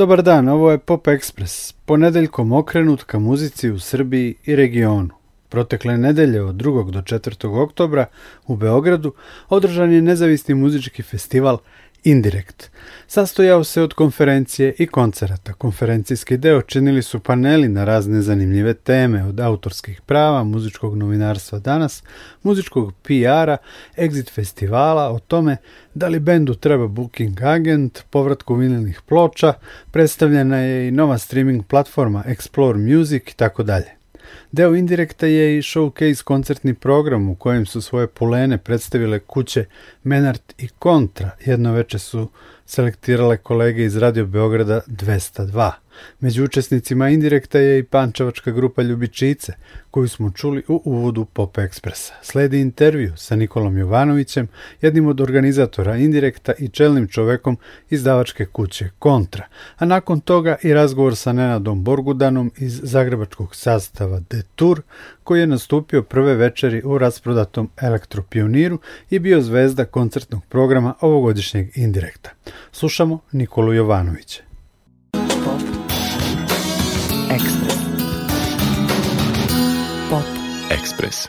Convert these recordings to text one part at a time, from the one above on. Dobar dan, ovo je Pop Express, ponedeljkom okrenut ka muzici u Srbiji i regionu. Protekle nedelje od 2. do 4. oktobra u Beogradu održan je nezavisni muzički festival Indirekt. Sastojao se od konferencije i koncerata. Konferencijski deo činili su paneli na razne zanimljive teme od autorskih prava, muzičkog novinarstva danas, muzičkog PR-a, exit festivala, o tome da li bendu treba booking agent, povratku vinilnih ploča, predstavljena je i nova streaming platforma Explore Music i tako dalje. Deo indirekta je i showcase koncertni program u kojem su svoje pulene predstavile kuće Menart i Kontra. Jedno veče su selektirale kolege iz Radio Beograda 202. Među učesnicima indirekta je i pančevačka grupa Ljubičice, koju smo čuli u uvodu Pop Ekspresa. Sledi intervju sa Nikolom Jovanovićem, jednim od organizatora indirekta i čelnim čovekom izdavačke kuće Kontra, a nakon toga i razgovor sa Nenadom Borgudanom iz zagrebačkog sastava Detour, koji je nastupio prve večeri u rasprodatom Elektropioniru i bio zvezda koncertnog programa ovogodišnjeg indirekta. Slušamo Nikolu Jovanovića. Ekspres.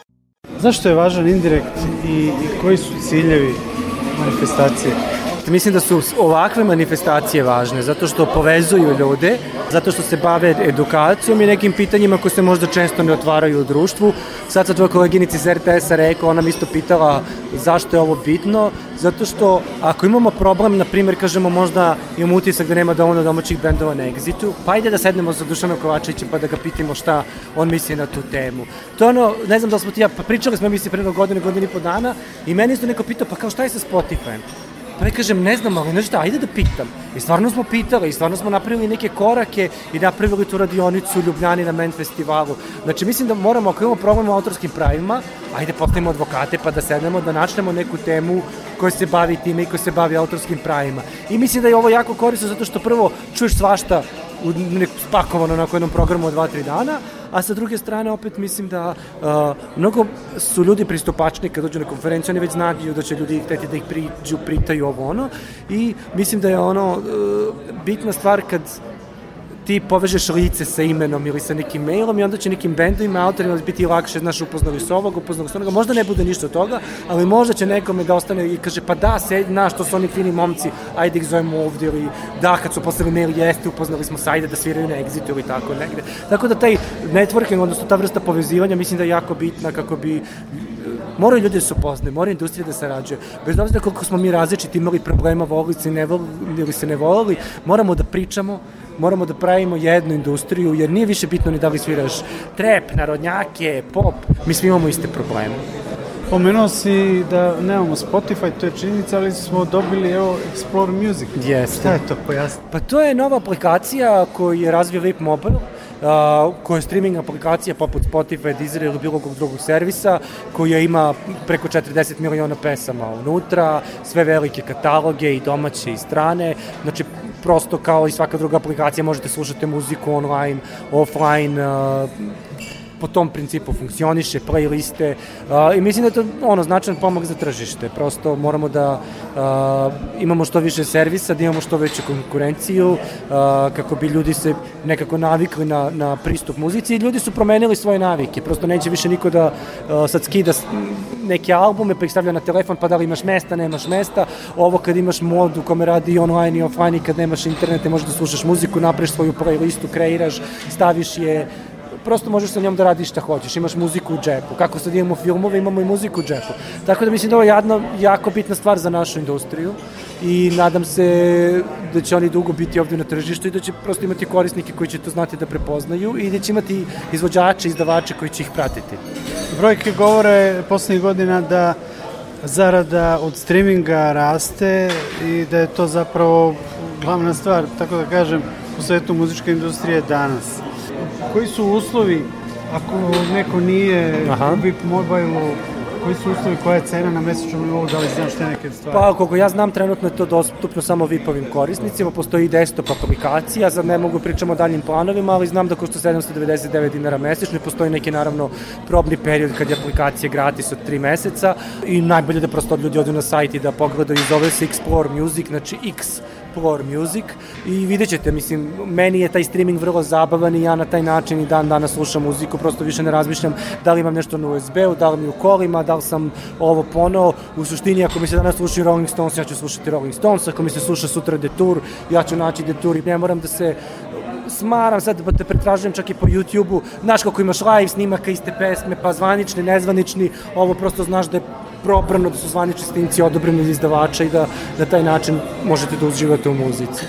Zašto je važan indirekt i, i koji su ciljevi manifestacije? Mislim da su ovakve manifestacije važne, zato što povezuju ljude, zato što se bave edukacijom i nekim pitanjima koje se možda često ne otvaraju u društvu. Sad sa tvoja koleginica iz RTS-a rekao, ona mi isto pitala zašto je ovo bitno, zato što ako imamo problem, na primjer, kažemo možda imamo utisak da nema dovoljno domaćih bendova na egzitu, pa ajde da sednemo sa Dušanom Kovačevićem pa da ga pitimo šta on misli na tu temu. To je ono, ne znam da smo ti ja, pa pričali smo mi se pre godine, godine i po dana i meni isto neko pitao, pa kao šta je sa Spotify? Pa ne kažem, ne znam, ali nešto, ajde da pitam. I stvarno smo pitali, i stvarno smo napravili neke korake i napravili tu radionicu u Ljubljani na Men festivalu. Znači, mislim da moramo, ako imamo problem u autorskim pravima, ajde postavimo advokate pa da sednemo, da načnemo neku temu koja se bavi time i koja se bavi autorskim pravima. I mislim da je ovo jako korisno zato što prvo čuješ svašta u, spakovano na jednom programu od 2-3 dana, a sa druge strane opet mislim da mnogo su ljudi pristupačni kad dođu na konferenciju, oni već znaju da će ljudi hteti da ih priđu, pritaju ovo ono i mislim da je ono e, bitna stvar kad ti povežeš lice sa imenom ili sa nekim mailom i onda će nekim bendovima, autorima biti lakše, znaš, upoznali s ovog, upoznali s onoga, možda ne bude ništa od toga, ali možda će nekome da ostane i kaže, pa da, se, znaš, su oni fini momci, ajde ih zovemo ovdje, ili da, kad su poslali mail, jeste, upoznali smo ajde da sviraju na exitu ili tako negde. Tako da taj networking, odnosno ta vrsta povezivanja, mislim da je jako bitna kako bi moraju ljudi da se upoznaju, moraju industrija da sarađuje. Bez obzira koliko smo mi različiti, imali problema, volili se ne se ne volili, moramo da pričamo, moramo da pravimo jednu industriju, jer nije više bitno ni da li sviraš trep, narodnjake, pop, mi svi imamo iste probleme. Pomenuo si da nemamo Spotify, to je činjenica, ali smo dobili evo Explore Music. Jeste. je to Pa to je nova aplikacija koju je razvio Vip Mobile, je streaming aplikacija poput Spotify, Deezer ili bilo kog drugog servisa, koja ima preko 40 miliona pesama unutra, sve velike kataloge i domaće i strane, znači prosto kao i svaka druga aplikacija možete slušati muziku online, offline, po tom principu funkcioniše, playliste liste i mislim da je to ono, značajan pomak za tržište. Prosto moramo da imamo što više servisa, da imamo što veću konkurenciju, kako bi ljudi se nekako navikli na, na pristup muzici i ljudi su promenili svoje navike. Prosto neće više niko da sad skida neke albume, pa ih stavlja na telefon, pa da li imaš mesta, nemaš mesta. Ovo kad imaš mod u kome radi online i offline i kad nemaš internete, možeš da slušaš muziku, napreš svoju playlistu, kreiraš, staviš je, prosto možeš sa njom da radiš šta hoćeš, imaš muziku u džepu, kako sad imamo filmove, imamo i muziku u džepu. Tako da mislim da ovo je jedna jako bitna stvar za našu industriju i nadam se da će oni dugo biti ovdje na tržištu i da će prosto imati korisnike koji će to znati da prepoznaju i da će imati izvođače, izdavače koji će ih pratiti. Brojke govore poslednjih godina da zarada od streaminga raste i da je to zapravo glavna stvar, tako da kažem, u svetu muzičke industrije danas koji su uslovi ako neko nije Aha. u koji su uslovi, koja je cena na mesečnom nivou, da li znam neke stvari? Pa, koliko ja znam, trenutno je to dostupno samo VIP-ovim korisnicima, postoji i desktop aplikacija, sad ne mogu pričamo o daljim planovima, ali znam da košta 799 dinara mjesečno i postoji neki, naravno, probni period kad je aplikacija gratis od tri meseca i najbolje da prosto ljudi odu na sajti da pogledaju, zove se Explore Music, znači X Explore Music i vidjet ćete, mislim, meni je taj streaming vrlo zabavan i ja na taj način i dan danas slušam muziku, prosto više ne razmišljam da li imam nešto na USB-u, da li mi u kolima, da li sam ovo ponao. U suštini, ako mi se danas sluši Rolling Stones, ja ću slušati Rolling Stones, ako mi se sluša sutra Tour, ja ću naći Detour i ne moram da se smaram sad da te pretražujem čak i po YouTube-u, znaš kako imaš live snimaka iste pesme, pa zvanični, nezvanični, ovo prosto znaš da je probrano da su zvanični snimci odobreni od izdavača i da na taj način možete da uživate u muzici.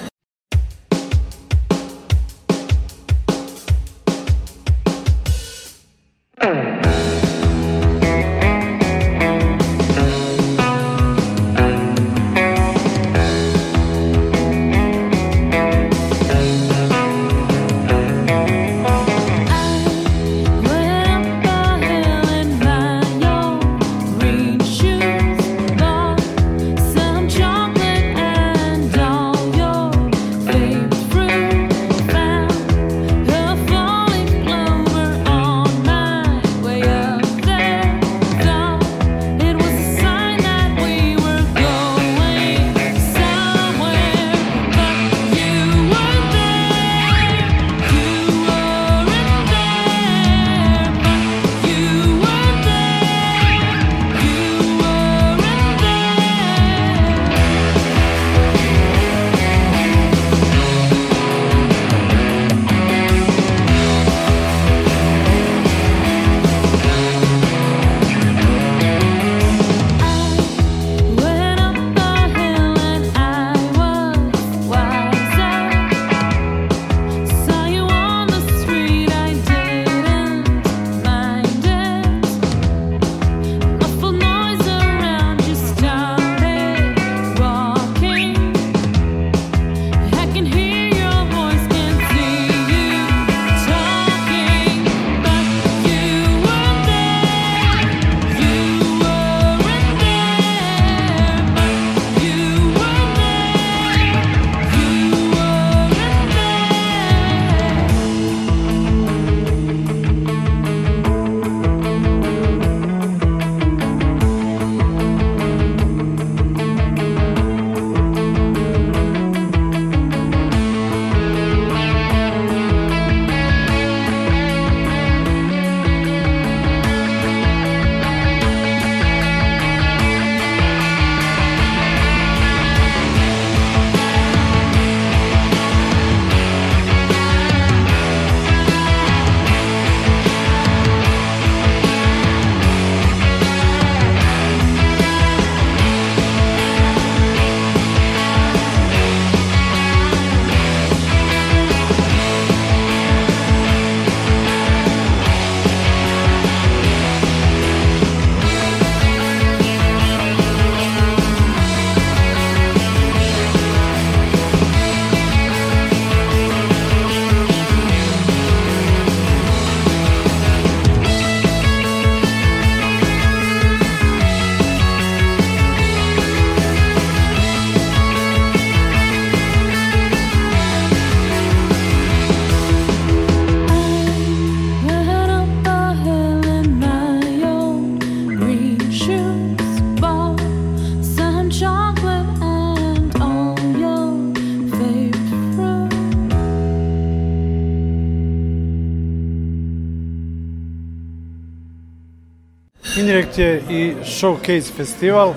je i showcase festival,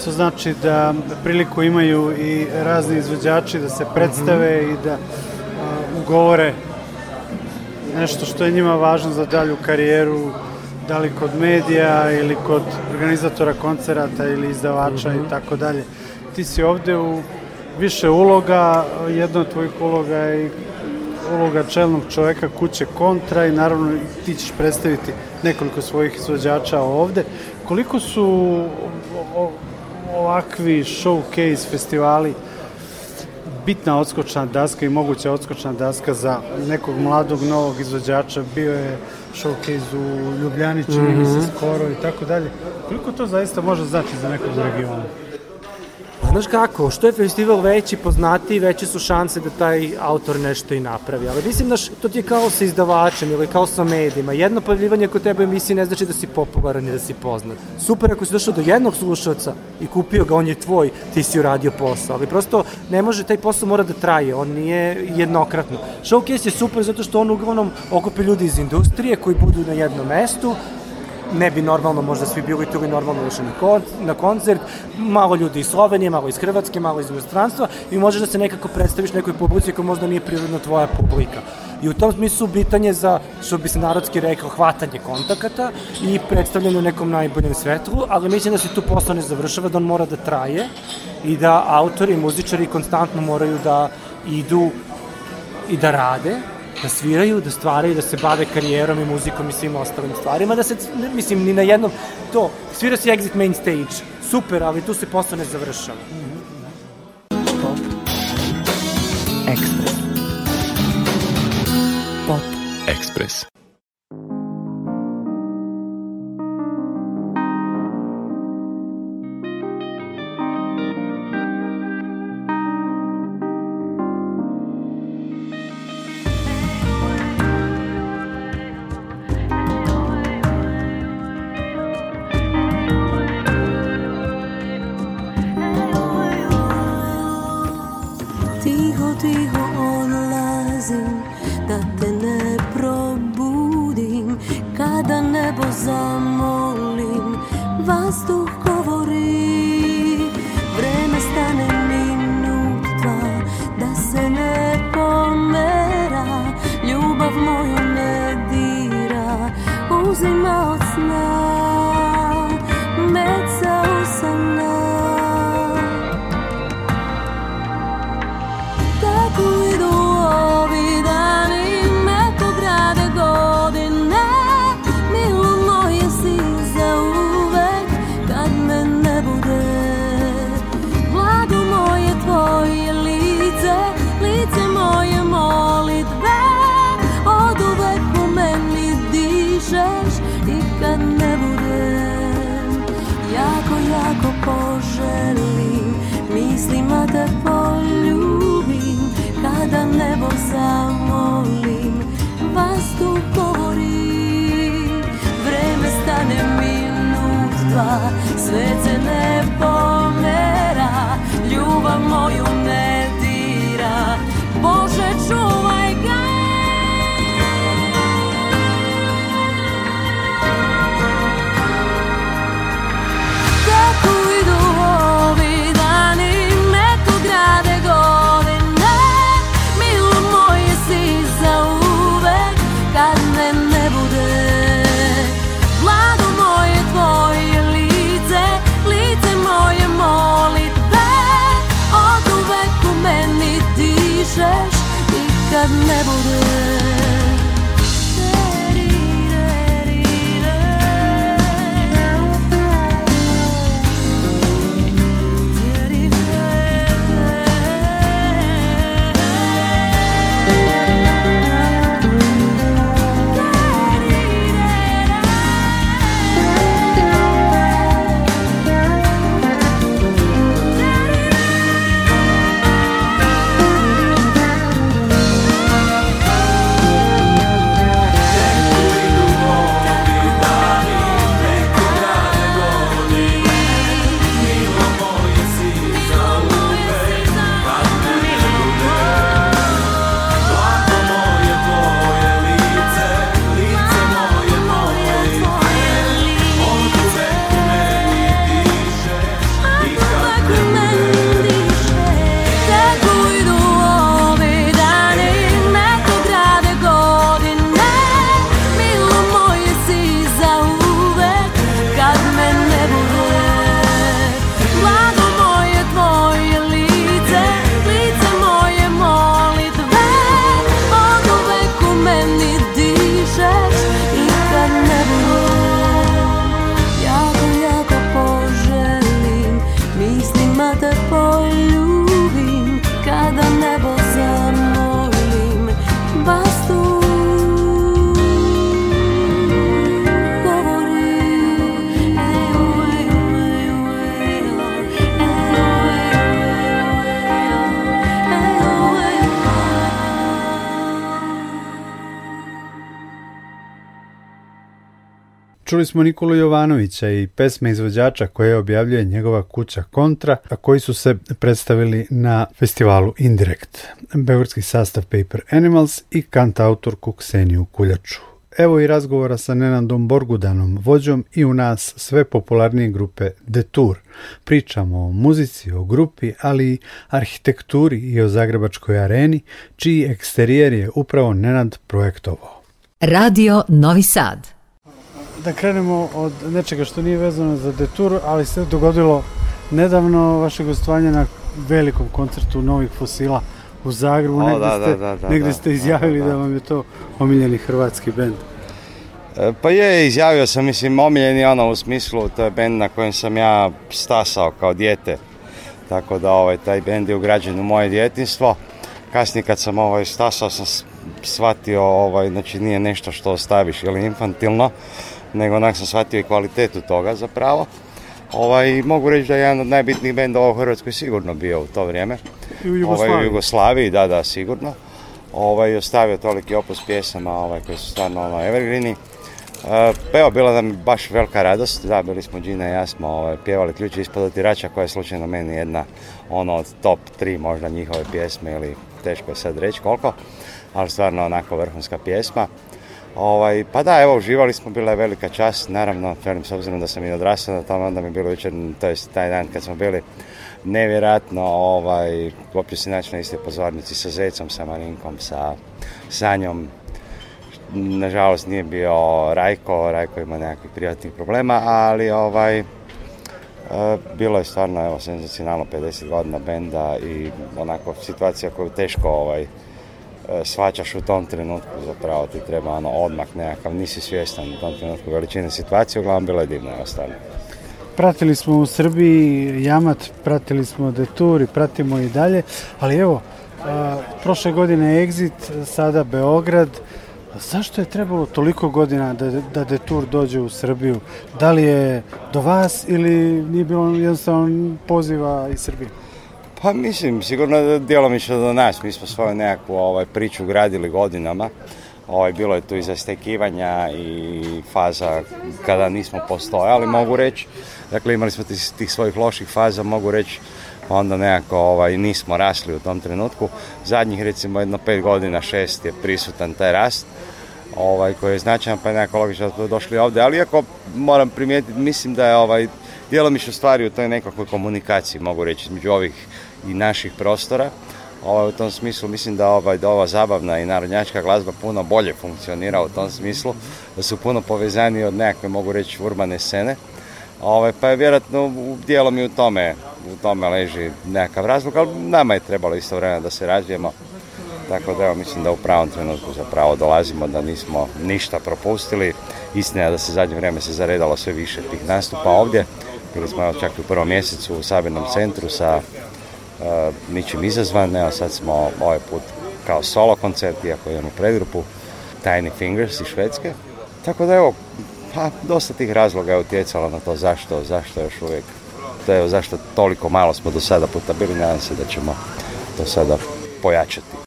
što znači da priliku imaju i razni izvođači da se predstave mhm. i da ugovore nešto što je njima važno za dalju karijeru, da li kod medija ili kod organizatora koncerata ili izdavača mhm. i tako dalje. Ti si ovdje u više uloga, jedna od tvojih uloga je uloga čelnog čovjeka kuće kontra i naravno ti ćeš predstaviti nekoliko svojih izvođača ovde. Koliko su ovakvi showcase festivali bitna odskočna daska i moguća odskočna daska za nekog mladog novog izvođača. Bio je showcase u Ljubljaniću, čini se mhm. skoro i tako dalje. Koliko to zaista može znači za nekog regiona? Znaš kako, što je festival veći, poznati, veće su šanse da taj autor nešto i napravi. Ali mislim da to ti je kao sa izdavačem ili kao sa medijima. Jedno pojavljivanje kod tebe emisiji ne znači da si popularan i da si poznat. Super ako si došao do jednog slušalca i kupio ga, on je tvoj, ti si uradio posao. Ali prosto ne može, taj posao mora da traje, on nije jednokratno. Showcase je super zato što on uglavnom okupi ljudi iz industrije koji budu na jednom mestu, ne bi normalno možda svi bili tu i normalno ušli na koncert, malo ljudi iz Slovenije, malo iz Hrvatske, malo iz inostranstva i možeš da se nekako predstaviš nekoj publici koja možda nije prirodno tvoja publika. I u tom smislu bitan je za, što bi se narodski rekao, hvatanje kontakata i predstavljanje u nekom najboljem svetlu, ali mislim da se tu posao ne završava, da on mora da traje i da autori i muzičari konstantno moraju da idu i da rade, da sviraju, da stvaraju, da se bave karijerom i muzikom i svim ostalim stvarima, da se, mislim, ni na jednom, to, svira se Exit Main Stage, super, ali tu se posao ne završava. Pop. da te ne probudim Kada nebo zamolim Vazduh govori Vreme stane minut dva Da se ne pomera Ljubav moju ne dira Uzima kaybolur Čuli smo Nikolu Jovanovića i pesme izvođača koje objavljuje njegova kuća Kontra, a koji su se predstavili na festivalu Indirekt. Beogradski sastav Paper Animals i autorku Kseniju Kuljaču. Evo i razgovora sa Nenadom Borgudanom, vođom i u nas sve popularnije grupe Tour. Pričamo o muzici, o grupi, ali i arhitekturi i o Zagrebačkoj areni, čiji eksterijer je upravo Nenad projektovao. Radio Novi Sad da krenemo od nečega što nije vezano za detur, ali se dogodilo nedavno vaše gostovanje na velikom koncertu Novih fosila u Zagrebu. O, negde, ste, izjavili da vam je to omiljeni hrvatski bend. E, pa je, izjavio sam, mislim, omiljeni ono u smislu, to je bend na kojem sam ja stasao kao dijete. Tako da ovaj, taj bend je ugrađen u moje djetinstvo. Kasnije kad sam ovaj, stasao sam shvatio, ovaj, znači nije nešto što ostaviš ili infantilno, nego onak sam shvatio i kvalitetu toga zapravo. Ovaj, mogu reći da je jedan od najbitnijih bendova u Hrvatskoj sigurno bio u to vrijeme. u Jugoslaviji. Ovaj, u Jugoslaviji, da, da, sigurno. Ovaj, ostavio toliki opus pjesama ovaj, koji su stvarno ono, evergreeni. E, pa evo, bila nam baš velika radost, da, bili smo Gina i ja smo ovaj, pjevali ključ otirača koja je slučajno meni jedna ono od top 3 možda njihove pjesme ili teško je sad reći koliko, ali stvarno onako vrhunska pjesma. Ovaj, pa da, evo, uživali smo, bila je velika čast, naravno, velim, s obzirom da sam i odrastao na tamo, onda mi je bilo jučer, to taj dan kad smo bili, nevjerojatno, ovaj, uopće se naći na iste pozornici sa Zecom, sa Marinkom, sa Sanjom, nažalost nije bio Rajko, Rajko ima nekakvih prijatnih problema, ali ovaj, e, bilo je stvarno evo, senzacionalno 50 godina benda i onako situacija koju teško ovaj, E, Svačaš u tom trenutku zapravo ti treba ono odmah nekakav, nisi svjestan u tom trenutku veličine situacije, uglavnom bila je divna Pratili smo u Srbiji Jamat, pratili smo Detur i pratimo i dalje, ali evo, e, prošle godine Exit, sada Beograd, Zašto je trebalo toliko godina da, da Detur dođe u Srbiju? Da li je do vas ili nije bilo jednostavno poziva iz Srbije? Pa mislim, sigurno je djelomično do nas. Mi smo svoju nekakvu ovaj, priču gradili godinama. Ovaj, bilo je tu i zastekivanja i faza kada nismo postojali, mogu reći. Dakle, imali smo tih, svojih loših faza, mogu reći pa onda nekako ovaj, nismo rasli u tom trenutku. Zadnjih recimo jedno pet godina, šest je prisutan taj rast ovaj, koji je značajan, pa je nekako logično da smo došli ovdje. Ali iako moram primijetiti, mislim da je ovaj, djelomično stvari u toj nekakvoj komunikaciji, mogu reći, između ovih i naših prostora. Ovaj, u tom smislu mislim da, ovaj, da ova zabavna i narodnjačka glazba puno bolje funkcionira u tom smislu, da su puno povezani od nekakve, mogu reći, urbane scene. Ovaj, pa je vjerojatno u dijelom i u tome, u tome leži nekakav razlog, ali nama je trebalo isto vremena da se razvijemo. Tako da evo, mislim da u pravom trenutku zapravo dolazimo da nismo ništa propustili. Istina je da se zadnje vrijeme se zaredalo sve više tih nastupa ovdje. Bili smo evo, čak u prvom mjesecu u Sabinom centru sa ničim izazvan, evo sad smo ovaj put kao solo koncert, iako imamo predgrupu, Tiny Fingers iz Švedske. Tako da evo, pa dosta tih razloga je utjecalo na to zašto, zašto još uvijek, to je zašto toliko malo smo do sada puta bili, nadam se da ćemo to sada pojačati.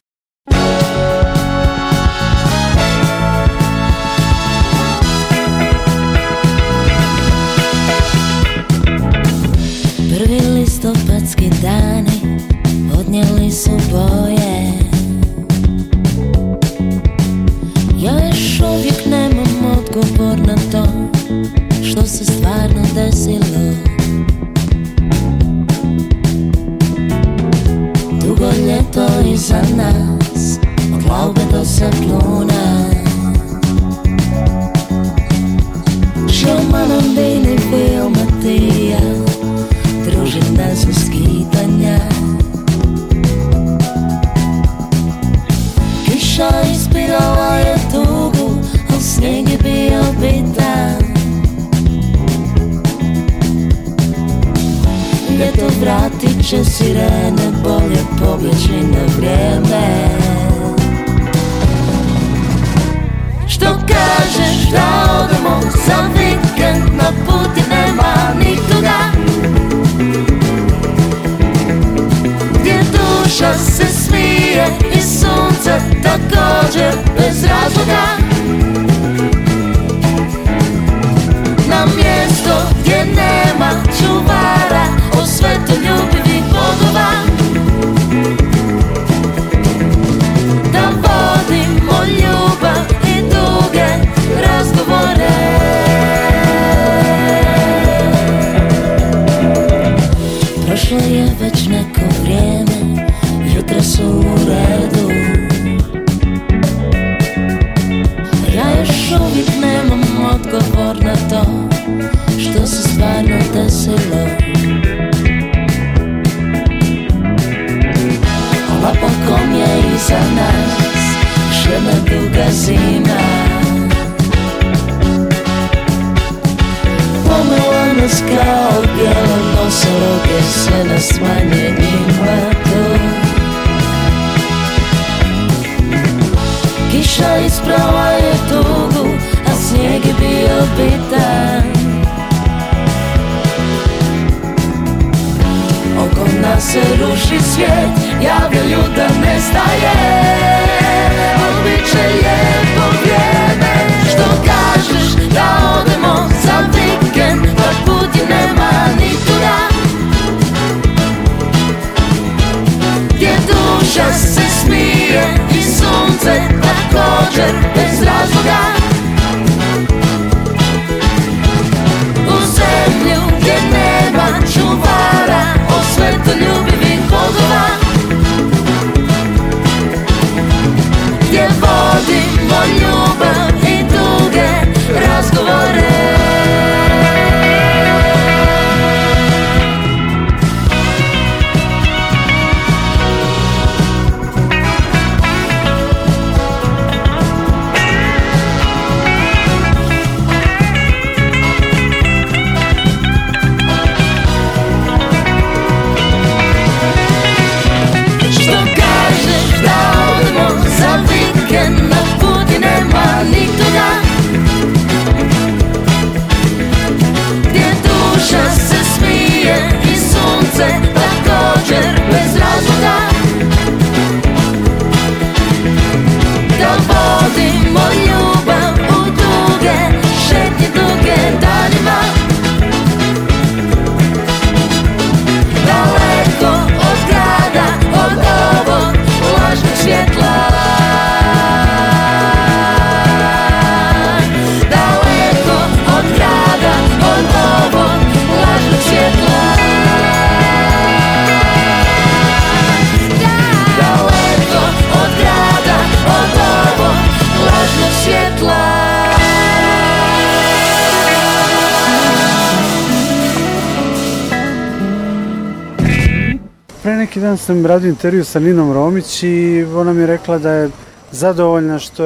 sam radio intervju sa Ninom Romić i ona mi je rekla da je zadovoljna što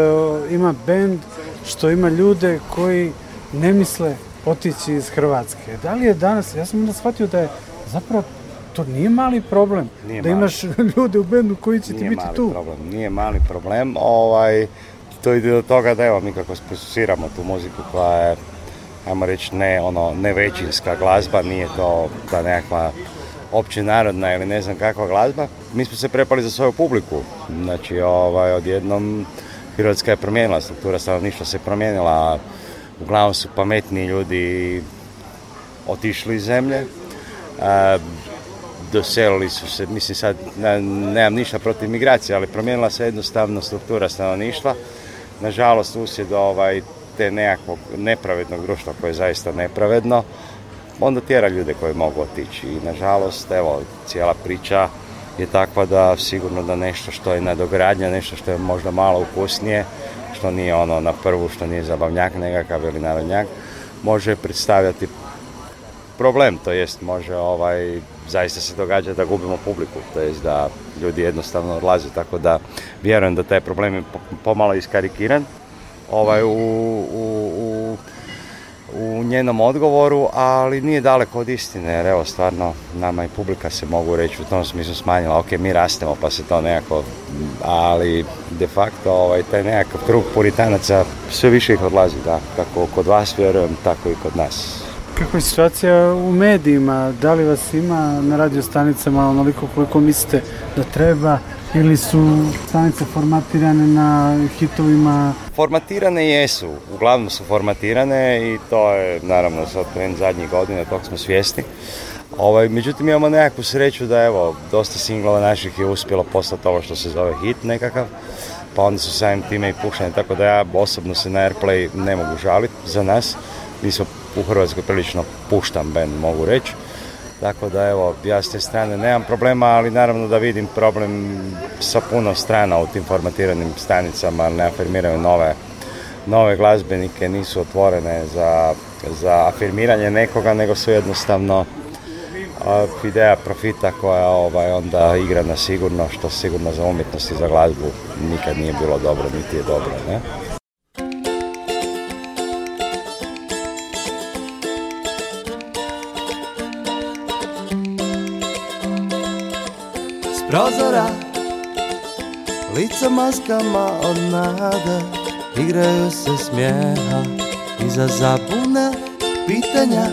ima bend, što ima ljude koji ne misle otići iz Hrvatske. Da li je danas, ja sam onda shvatio da je zapravo to nije mali problem da imaš ljude u bendu koji će ti biti tu. Problem. Nije mali problem, ovaj, to ide do toga da evo mi kako procesiramo tu muziku koja je, ajmo reći, ne, ono, ne većinska glazba, nije to da nekakva općenarodna ili ne znam kakva glazba. Mi smo se prepali za svoju publiku. Znači, ovaj, odjednom Hrvatska je promijenila, struktura stanovništva se promijenila. Uglavnom su pametni ljudi otišli iz zemlje. doselili su se, mislim sad nemam ništa protiv migracije, ali promijenila se jednostavno struktura stanovništva. Nažalost, usjed ovaj, te nekakvog nepravednog društva koje je zaista nepravedno, onda tjera ljude koji mogu otići. I nažalost, evo, cijela priča je takva da sigurno da nešto što je nadogradnja, nešto što je možda malo ukusnije, što nije ono na prvu, što nije zabavnjak nekakav ili narodnjak, može predstavljati problem, to jest može ovaj, zaista se događa da gubimo publiku, to jest da ljudi jednostavno odlaze, tako da vjerujem da taj problem je pomalo iskarikiran ovaj, u, u u njenom odgovoru, ali nije daleko od istine, jer evo stvarno nama i publika se mogu reći u tom smislu smanjila, ok, mi rastemo pa se to nekako, ali de facto ovaj, taj nekakav krug puritanaca sve više ih odlazi, da, kako kod vas vjerujem, tako i kod nas. Kako je situacija u medijima? Da li vas ima na radio stanicama onoliko koliko mislite da treba? ili su stanice formatirane na hitovima? Formatirane jesu, uglavnom su formatirane i to je naravno sad trend zadnjih godina, tog smo svjesni. Ovaj, međutim, imamo nekakvu sreću da evo, dosta singlova naših je uspjelo postati ovo što se zove hit nekakav, pa onda su samim time i puštene, tako da ja osobno se na Airplay ne mogu žaliti za nas. Mi smo u Hrvatskoj prilično puštan band, mogu reći. Tako da evo, ja s te strane nemam problema, ali naravno da vidim problem sa puno strana u tim formatiranim stanicama, ne afirmiraju nove, nove glazbenike, nisu otvorene za, za afirmiranje nekoga, nego su jednostavno ideja profita koja ovaj, onda igra na sigurno, što sigurno za umjetnost i za glazbu nikad nije bilo dobro, niti je dobro. Ne? prozora Lica maskama od nada Igraju se smjeha Iza zabune pitanja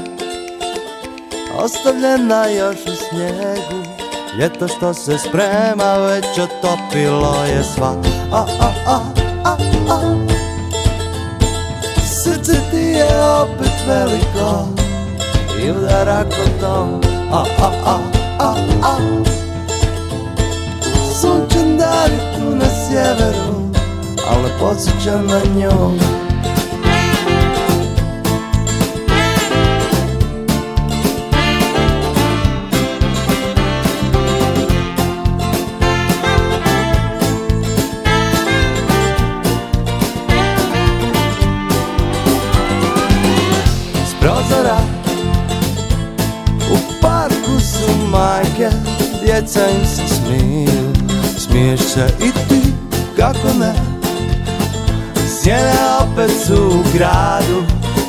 Ostavljena još u snijegu Ljeto što se sprema Već otopilo je sva A, a, a, a, a Srce ti je opet veliko I udara kod A, a, a, a, a, a sunčan dan je tu na sjeveru Al ne podsjećam na njom prozora U parku su majke, djeca im Smiješ se i ti, kako ne Sjene opet su u gradu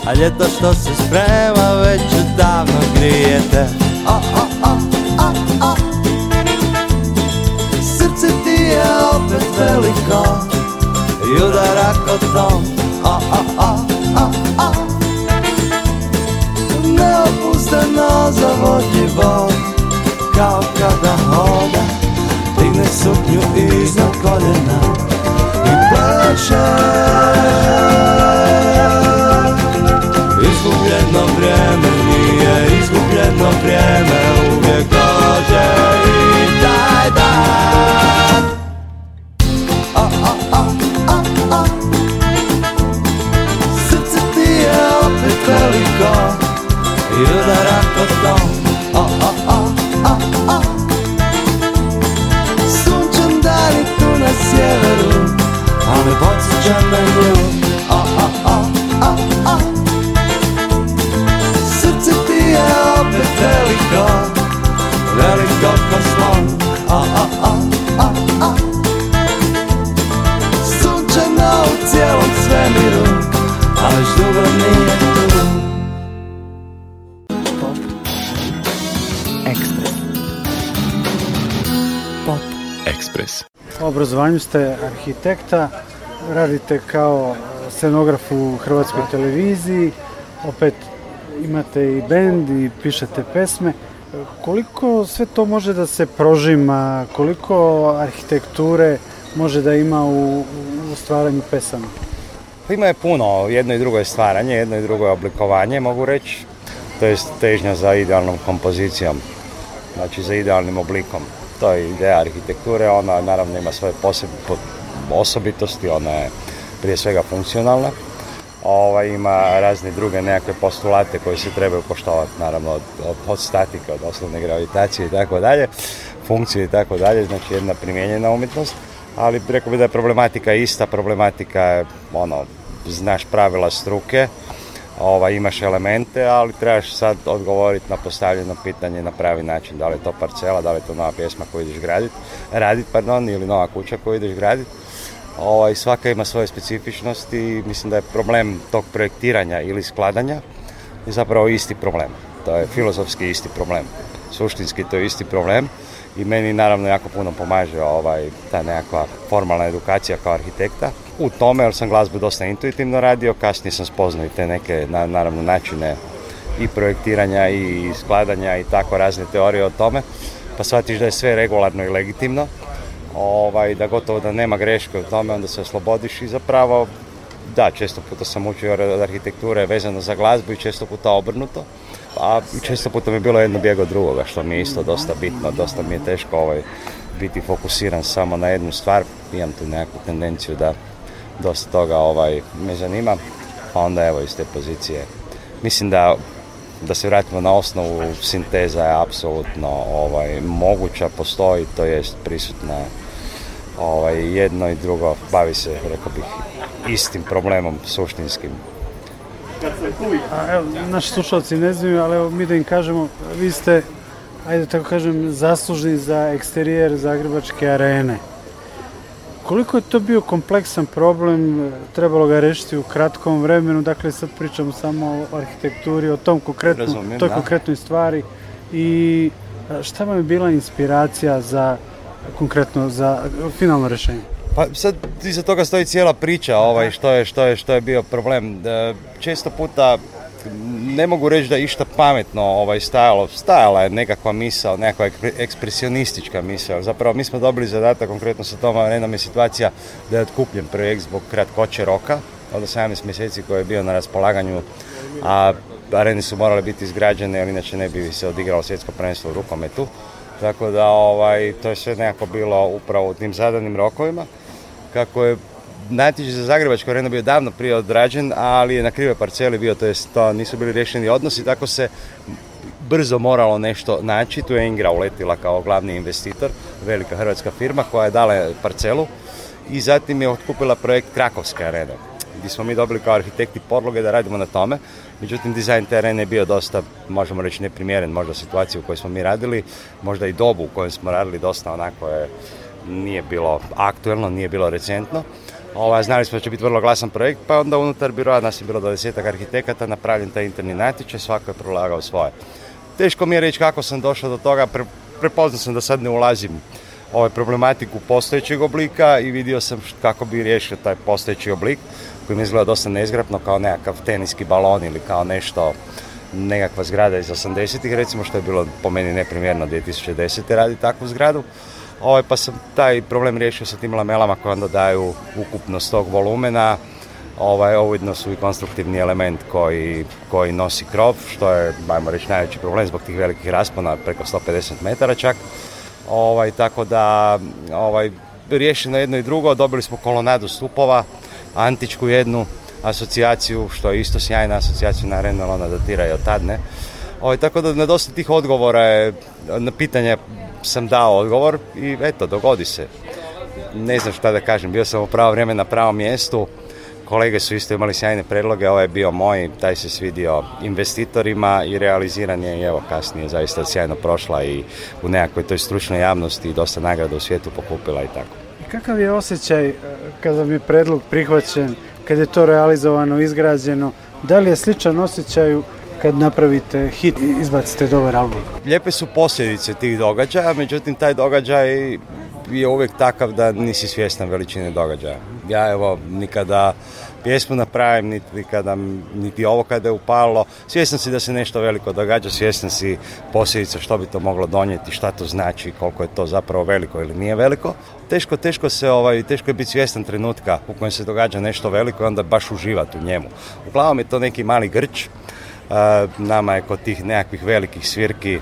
A ljeto što se sprema već odavno grijete O-o-o, o-o Srce ti je opet veliko I udara tom O-o-o, o-o Neopusteno, zavodljivo Kao kada hoda digne sotnju iznad koljena i plaća Izgubljeno vrijeme nije izgubljeno vrijeme go, let it go, A, a, a, ah, ah, u cijelom svemiru, a već dugo nije U ste arhitekta, radite kao e, scenograf u Hrvatskoj televiziji, opet imate i bend i pišete pesme. Koliko sve to može da se prožima, koliko arhitekture može da ima u, stvaranju pesama? Pa ima je puno, jedno i drugo je stvaranje, jedno i drugo je oblikovanje, mogu reći. To je težnja za idealnom kompozicijom, znači za idealnim oblikom. To je ideja arhitekture, ona naravno ima svoje posebne osobitosti, ona je prije svega funkcionalna, ovaj, ima razne druge nekakve postulate koje se trebaju poštovati, naravno, od, od, od statike, od osnovne gravitacije i tako dalje, funkcije i tako dalje, znači jedna primijenjena umjetnost, ali rekao bih da je problematika ista, problematika je, ono, znaš pravila struke, Ova imaš elemente, ali trebaš sad odgovoriti na postavljeno pitanje na pravi način, da li je to parcela, da li je to nova pjesma koju ideš graditi, pardon, ili nova kuća koju ideš graditi, Ovaj, svaka ima svoje specifičnosti i mislim da je problem tog projektiranja ili skladanja je zapravo isti problem. To je filozofski isti problem. Suštinski to je isti problem i meni naravno jako puno pomaže ovaj, ta nekakva formalna edukacija kao arhitekta. U tome, jer sam glazbu dosta intuitivno radio, kasnije sam spoznao i te neke, na, naravno, načine i projektiranja i skladanja i tako razne teorije o tome, pa shvatiš da je sve regularno i legitimno ovaj, da gotovo da nema greške u tome, onda se oslobodiš i zapravo, da, često puta sam učio od arhitekture vezano za glazbu i često puta obrnuto, a često puta mi je bilo jedno bijeg drugoga, što mi je isto dosta bitno, dosta mi je teško ovaj, biti fokusiran samo na jednu stvar, imam tu nekakvu tendenciju da dosta toga ovaj, me zanima, pa onda evo iz te pozicije. Mislim da da se vratimo na osnovu, sinteza je apsolutno ovaj, moguća, postoji, to jest prisutna ovaj, jedno i drugo bavi se, rekao bih, istim problemom suštinskim. A, evo, naši slušalci ne znaju, ali evo, mi da im kažemo, vi ste, ajde tako kažem, zaslužni za eksterijer Zagrebačke arene. Koliko je to bio kompleksan problem, e, trebalo ga rešiti u kratkom vremenu, dakle sad pričamo samo o arhitekturi, o tom konkretnom, toj konkretnoj stvari i e, šta vam je bila inspiracija za konkretno za finalno rješenje? Pa sad iza toga stoji cijela priča ovaj, što, je, što, je, što je bio problem. E, često puta ne mogu reći da je išta pametno ovaj, stajalo. Stajala je nekakva misao, nekakva ekspresionistička misao. Zapravo mi smo dobili zadatak, konkretno sa tom arenom je situacija da je otkupljen projekt zbog kratkoće roka, od 18 mjeseci koji je bio na raspolaganju, a areni su morale biti izgrađene jer inače ne bi se odigralo svjetsko prvenstvo u rukometu. Tako da ovaj, to je sve nekako bilo upravo u tim zadanim rokovima. Kako je natječaj za Zagrebačko reno bio davno prije odrađen, ali je na krive parceli bio, to to nisu bili rješeni odnosi, tako se brzo moralo nešto naći. Tu je Ingra uletila kao glavni investitor, velika hrvatska firma koja je dala parcelu i zatim je otkupila projekt Krakovske arene gdje smo mi dobili kao arhitekti podloge da radimo na tome. Međutim, dizajn terena je bio dosta, možemo reći, neprimjeren, možda situaciju u kojoj smo mi radili, možda i dobu u kojoj smo radili dosta onako je, nije bilo aktuelno, nije bilo recentno. Ova, znali smo da će biti vrlo glasan projekt, pa onda unutar biroa nas je bilo do desetak arhitekata, napravljen taj interni natječaj, svako je prolagao svoje. Teško mi je reći kako sam došao do toga, pre, prepoznao sam da sad ne ulazim ovaj problematiku postojećeg oblika i vidio sam kako bi riješio taj postojeći oblik koji mi izgleda dosta nezgrapno kao nekakav teniski balon ili kao nešto nekakva zgrada iz 80-ih recimo što je bilo po meni neprimjerno 2010. radi takvu zgradu ovaj, pa sam taj problem riješio sa tim lamelama koje onda daju ukupnost tog volumena ovaj, ujedno su i konstruktivni element koji, koji nosi krov što je, ajmo reći, najveći problem zbog tih velikih raspona preko 150 metara čak ovaj, tako da ovaj, riješeno jedno i drugo dobili smo kolonadu stupova antičku jednu asocijaciju, što je isto sjajna asocijacija, naravno ona datira i od tad, ne. Ovaj, tako da na dosta tih odgovora je, na pitanje sam dao odgovor i eto, dogodi se. Ne znam šta da kažem, bio sam u pravo vrijeme na pravom mjestu, kolege su isto imali sjajne predloge, ovaj je bio moj, taj se svidio investitorima i realiziran je i evo kasnije zaista sjajno prošla i u nekakvoj toj stručnoj javnosti i dosta nagrada u svijetu pokupila i tako. Kakav je osjećaj e, kada mi predlog prihvaćen, kad je to realizovano, izgrađeno? Da li je sličan osjećaju kad napravite hit i izbacite dobar album? Lijepe su posljedice tih događaja, međutim taj događaj je uvijek takav da nisi svjesna veličine događaja. Ja evo nikada pjesmu napravim, niti, kada, niti ovo kada je upalo. Svjestan si da se nešto veliko događa, svjestan si posljedica što bi to moglo donijeti, šta to znači, koliko je to zapravo veliko ili nije veliko. Teško, teško se ovaj, teško je biti svjestan trenutka u kojem se događa nešto veliko i onda baš uživati u njemu. Uglavnom je to neki mali grč, nama je kod tih nekakvih velikih svirki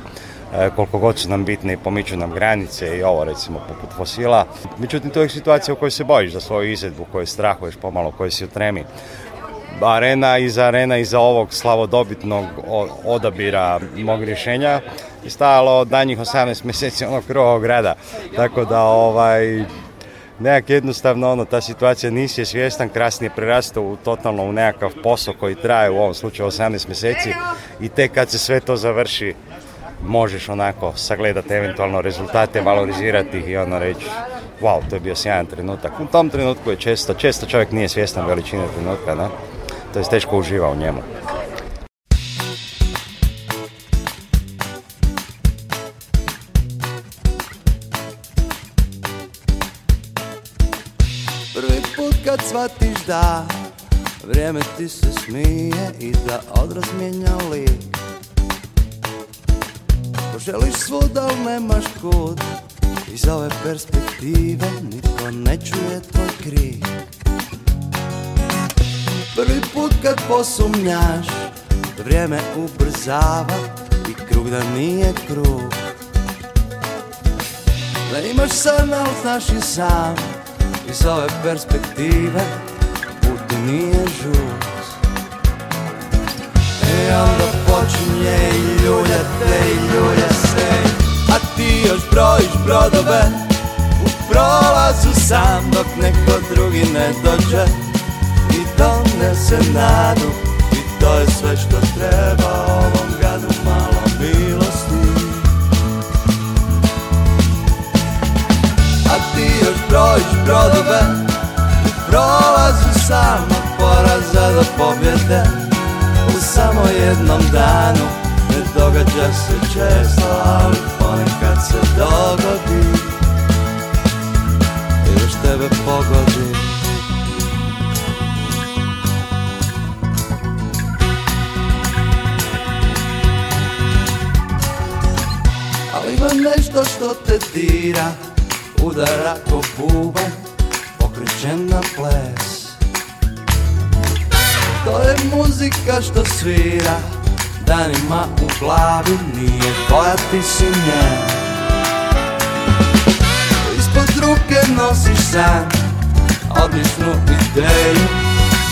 E, koliko god su nam bitne i pomiču nam granice i ovo recimo poput fosila. Međutim, to je situacija u kojoj se bojiš za svoju izvedbu, kojoj strahuješ pomalo, kojoj si u tremi. Arena iza arena iza ovog slavodobitnog odabira mog rješenja je stajalo danjih 18 mjeseci onog prvog grada. Tako da ovaj, nekak jednostavno ono, ta situacija nisi je svjestan, kasnije prerastao u totalno u nekakav posao koji traje u ovom slučaju 18 mjeseci i tek kad se sve to završi možeš onako sagledati eventualno rezultate, valorizirati ih i ono reći wow, to je bio sjajan trenutak. U tom trenutku je često, često čovjek nije svjestan veličine trenutka, da? to je teško uživa u njemu. Prvi kad shvatiš da Vrijeme ti se smije i da odraz lik želiš svud, al nemaš kud Iz ove perspektive nitko ne čuje tvoj krik Prvi put kad posumnjaš Vrijeme ubrzava i krug da nije krug Ne imaš san, al znaš i sam Iz ove perspektive put nije žut E onda počinje i ljulja te i ljulja se A ti još brojiš brodove u prolazu sam Dok neko drugi ne dođe i se nadu I to je sve što treba ovom gradu malo milosti A ti još brojiš brodove u prolazu sam Od poraza do pobjede samo jednom danu Ne događa se često, ali ponekad se dogodi I još tebe pogodi Ali ima nešto što te tira, Udara ko bube, Okrećen na ples to je muzika što svira Danima u glavi nije koja ti si nje Ispod ruke nosiš san Odličnu ideju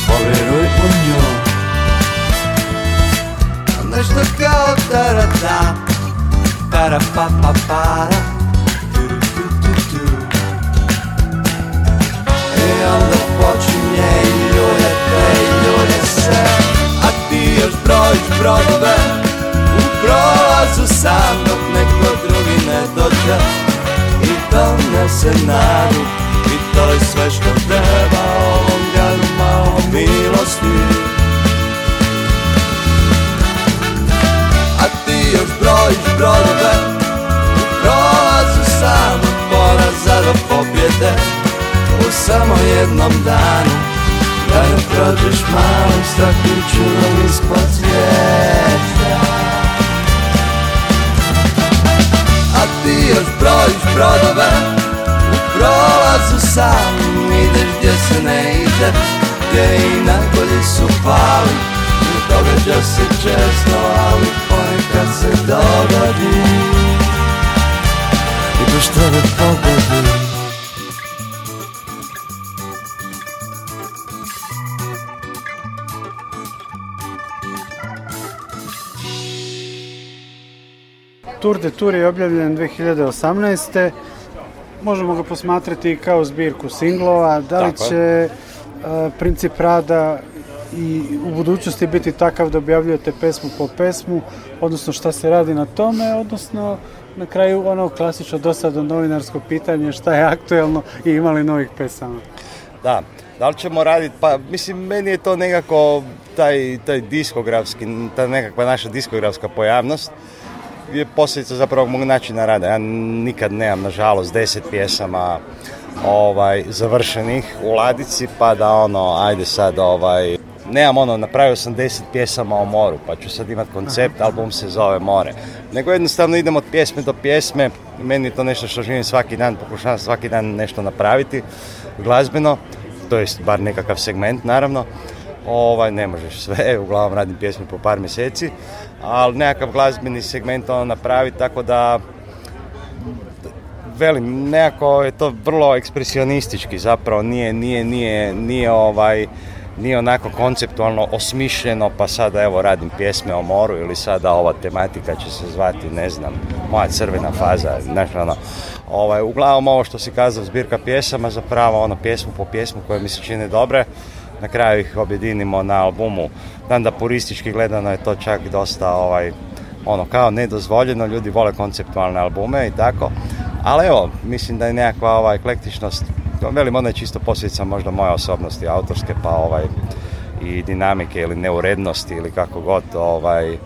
Povjeruj u nju Nešto kao tarata Para pa pa para tu, tu, tu, tu. I e, onda počinje i ljuje te i ljuje a ti još brojiš brojbe U prolazu sam dok neko drugi ne dođe I se nadu I to je sve što treba Ovom gradu malo milosti A ti još brojiš brojbe U prolazu sam od poraza do pobjede U samo jednom danu Starom prođeš malom staklim čulom ispod zvijezda A ti još brojiš brodove U prolazu sam ideš gdje se ne ide Gdje i najbolji su pali Ne događa se često ali ponekad se dogodi I baš tebe pogodi Tour de Tour je objavljen 2018. Možemo ga posmatrati kao zbirku singlova. Da li će e, princip rada i u budućnosti biti takav da objavljujete pesmu po pesmu, odnosno šta se radi na tome, odnosno na kraju ono klasično dosadno novinarsko pitanje šta je aktuelno i imali novih pesama. Da, da li ćemo raditi, pa mislim meni je to nekako taj, taj diskografski, ta nekakva naša diskografska pojavnost je posljedica zapravo mog načina rada. Ja nikad nemam, nažalost, deset pjesama ovaj, završenih u ladici, pa da ono, ajde sad, ovaj, nemam ono, napravio sam deset pjesama o moru, pa ću sad imat koncept, album se zove More. Nego jednostavno idem od pjesme do pjesme, meni je to nešto što živim svaki dan, pokušavam svaki dan nešto napraviti, glazbeno, to jest bar nekakav segment, naravno. Ovaj, ne možeš sve, uglavnom radim pjesme po par mjeseci, ali nekakav glazbeni segment ono napravi, tako da velim, nekako je to vrlo ekspresionistički zapravo, nije, nije, nije, nije ovaj, nije onako konceptualno osmišljeno pa sada evo radim pjesme o moru ili sada ova tematika će se zvati ne znam, moja crvena faza znaš ono, ovaj, uglavnom ovo što se kazao zbirka pjesama zapravo ono pjesmu po pjesmu koje mi se čine dobre na kraju ih objedinimo na albumu Znam da puristički gledano je to čak dosta ovaj, ono kao nedozvoljeno, ljudi vole konceptualne albume i tako. Ali evo, mislim da je nekakva ova eklektičnost, velim, ona je čisto posljedica možda moje osobnosti, autorske, pa ovaj, i dinamike ili neurednosti ili kako god, ovaj, e,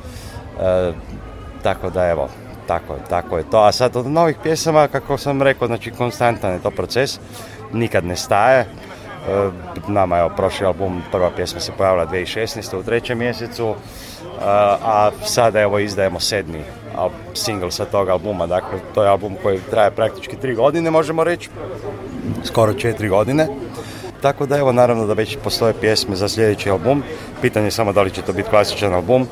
tako da evo, tako, tako je to. A sad od novih pjesama, kako sam rekao, znači konstantan je to proces, nikad ne staje. E, nama je prošli album, prva pjesma se pojavila 2016. u trećem mjesecu, e, a sada evo izdajemo sedmi single sa tog albuma. Dakle, to je album koji traje praktički tri godine, možemo reći, skoro četiri godine. Tako da evo naravno da već postoje pjesme za sljedeći album. Pitanje je samo da li će to biti klasičan album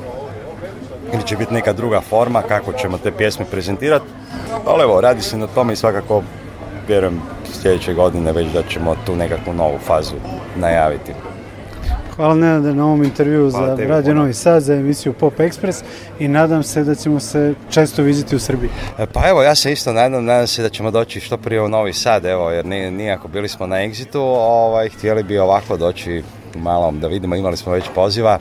ili će biti neka druga forma kako ćemo te pjesme prezentirati. Ali evo, radi se na tome i svakako vjerujem sljedeće godine već da ćemo tu nekakvu novu fazu najaviti. Hvala Nenade na ovom intervju za Novi Sad, za emisiju Pop Express i nadam se da ćemo se često viziti u Srbiji. E, pa evo, ja se isto nadam, nadam se da ćemo doći što prije u Novi Sad, evo, jer nijako bili smo na egzitu, ovaj, htjeli bi ovako doći malom da vidimo, imali smo već poziva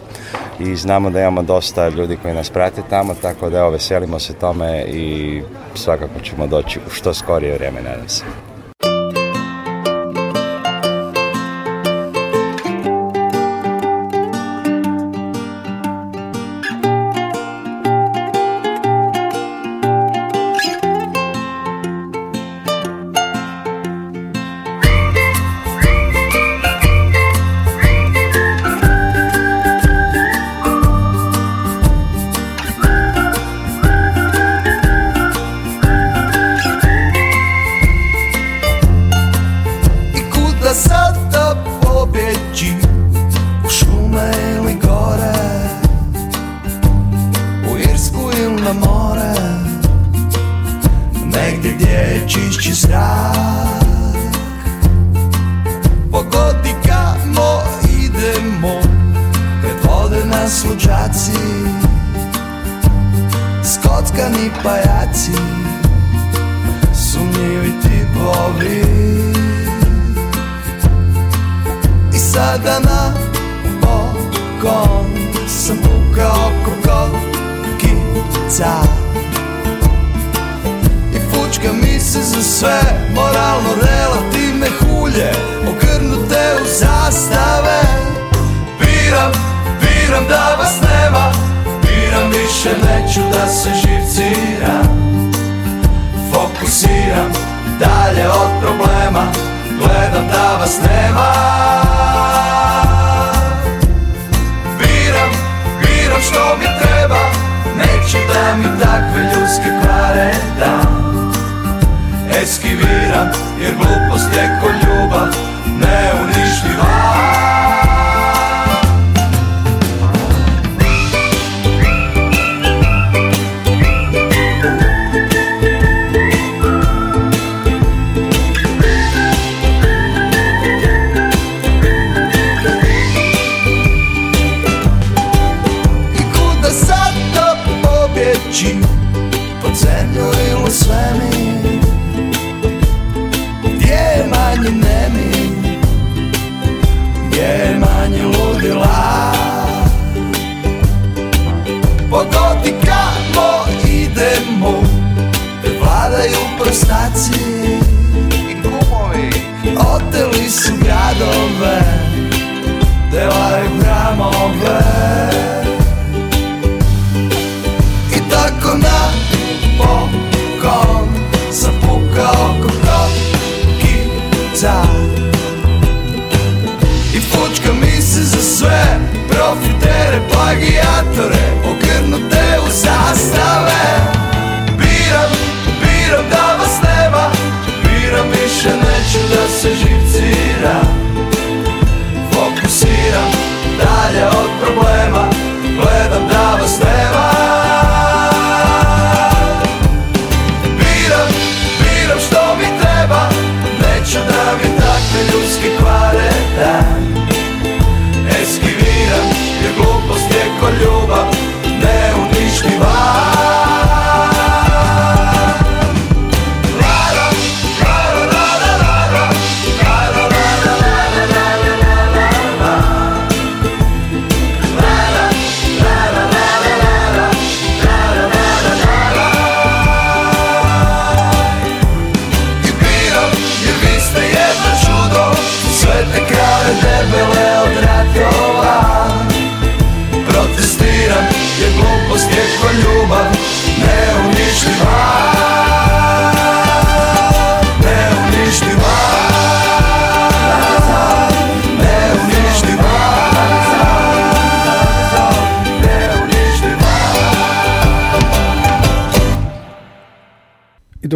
i znamo da imamo dosta ljudi koji nas prate tamo, tako da evo, veselimo se tome i svakako ćemo doći u što skorije vrijeme, nadam se.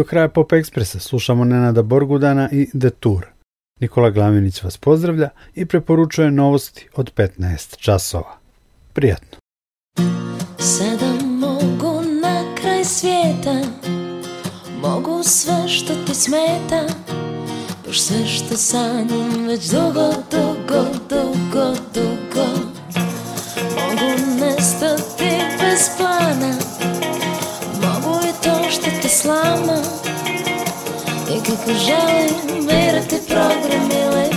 kraja Pop Ekspresa slušamo Nenada Borgudana i The Tour. Nikola Glavinić vas pozdravlja i preporučuje novosti od 15 časova. Prijatno! Sada mogu na kraj svijeta Mogu sve što ti smeta Još sve što sanjam već dugo, dugo, dugo, dugo Mogu nestati bez plana slama I kako želim birati program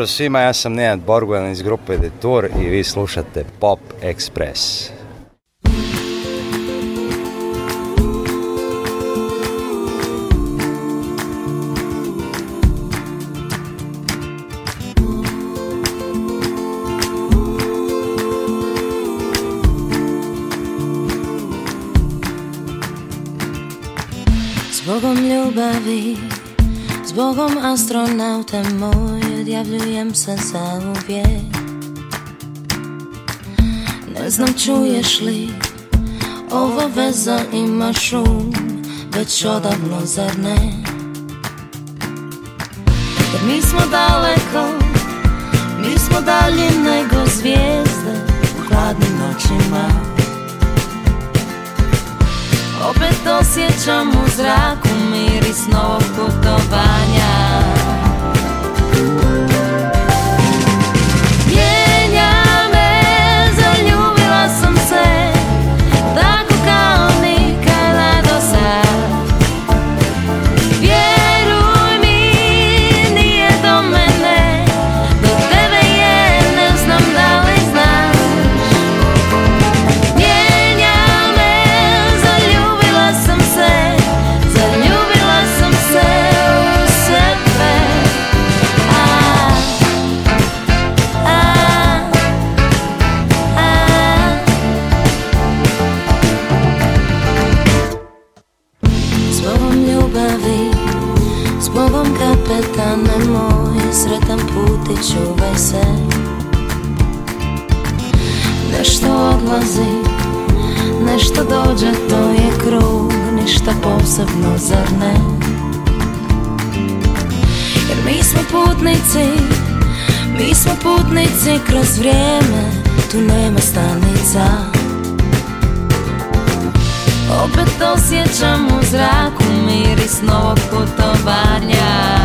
Pozdrav svima, ja sam Nenad Borgojan iz grupe Detour i vi slušate Pop Express. Zbogom ljubavi, zbogom astronauta moj objavljujem se za uvijek Ne znam čuješ li Ovo veza ima šum Već odavno zar ne Jer mi smo daleko Mi smo dalje nego zvijezde U hladnim noćima Opet osjećam u zraku miris novog putovanja prolazi kroz vrijeme Tu nema stanica Opet osjećam u zraku miris novog putovanja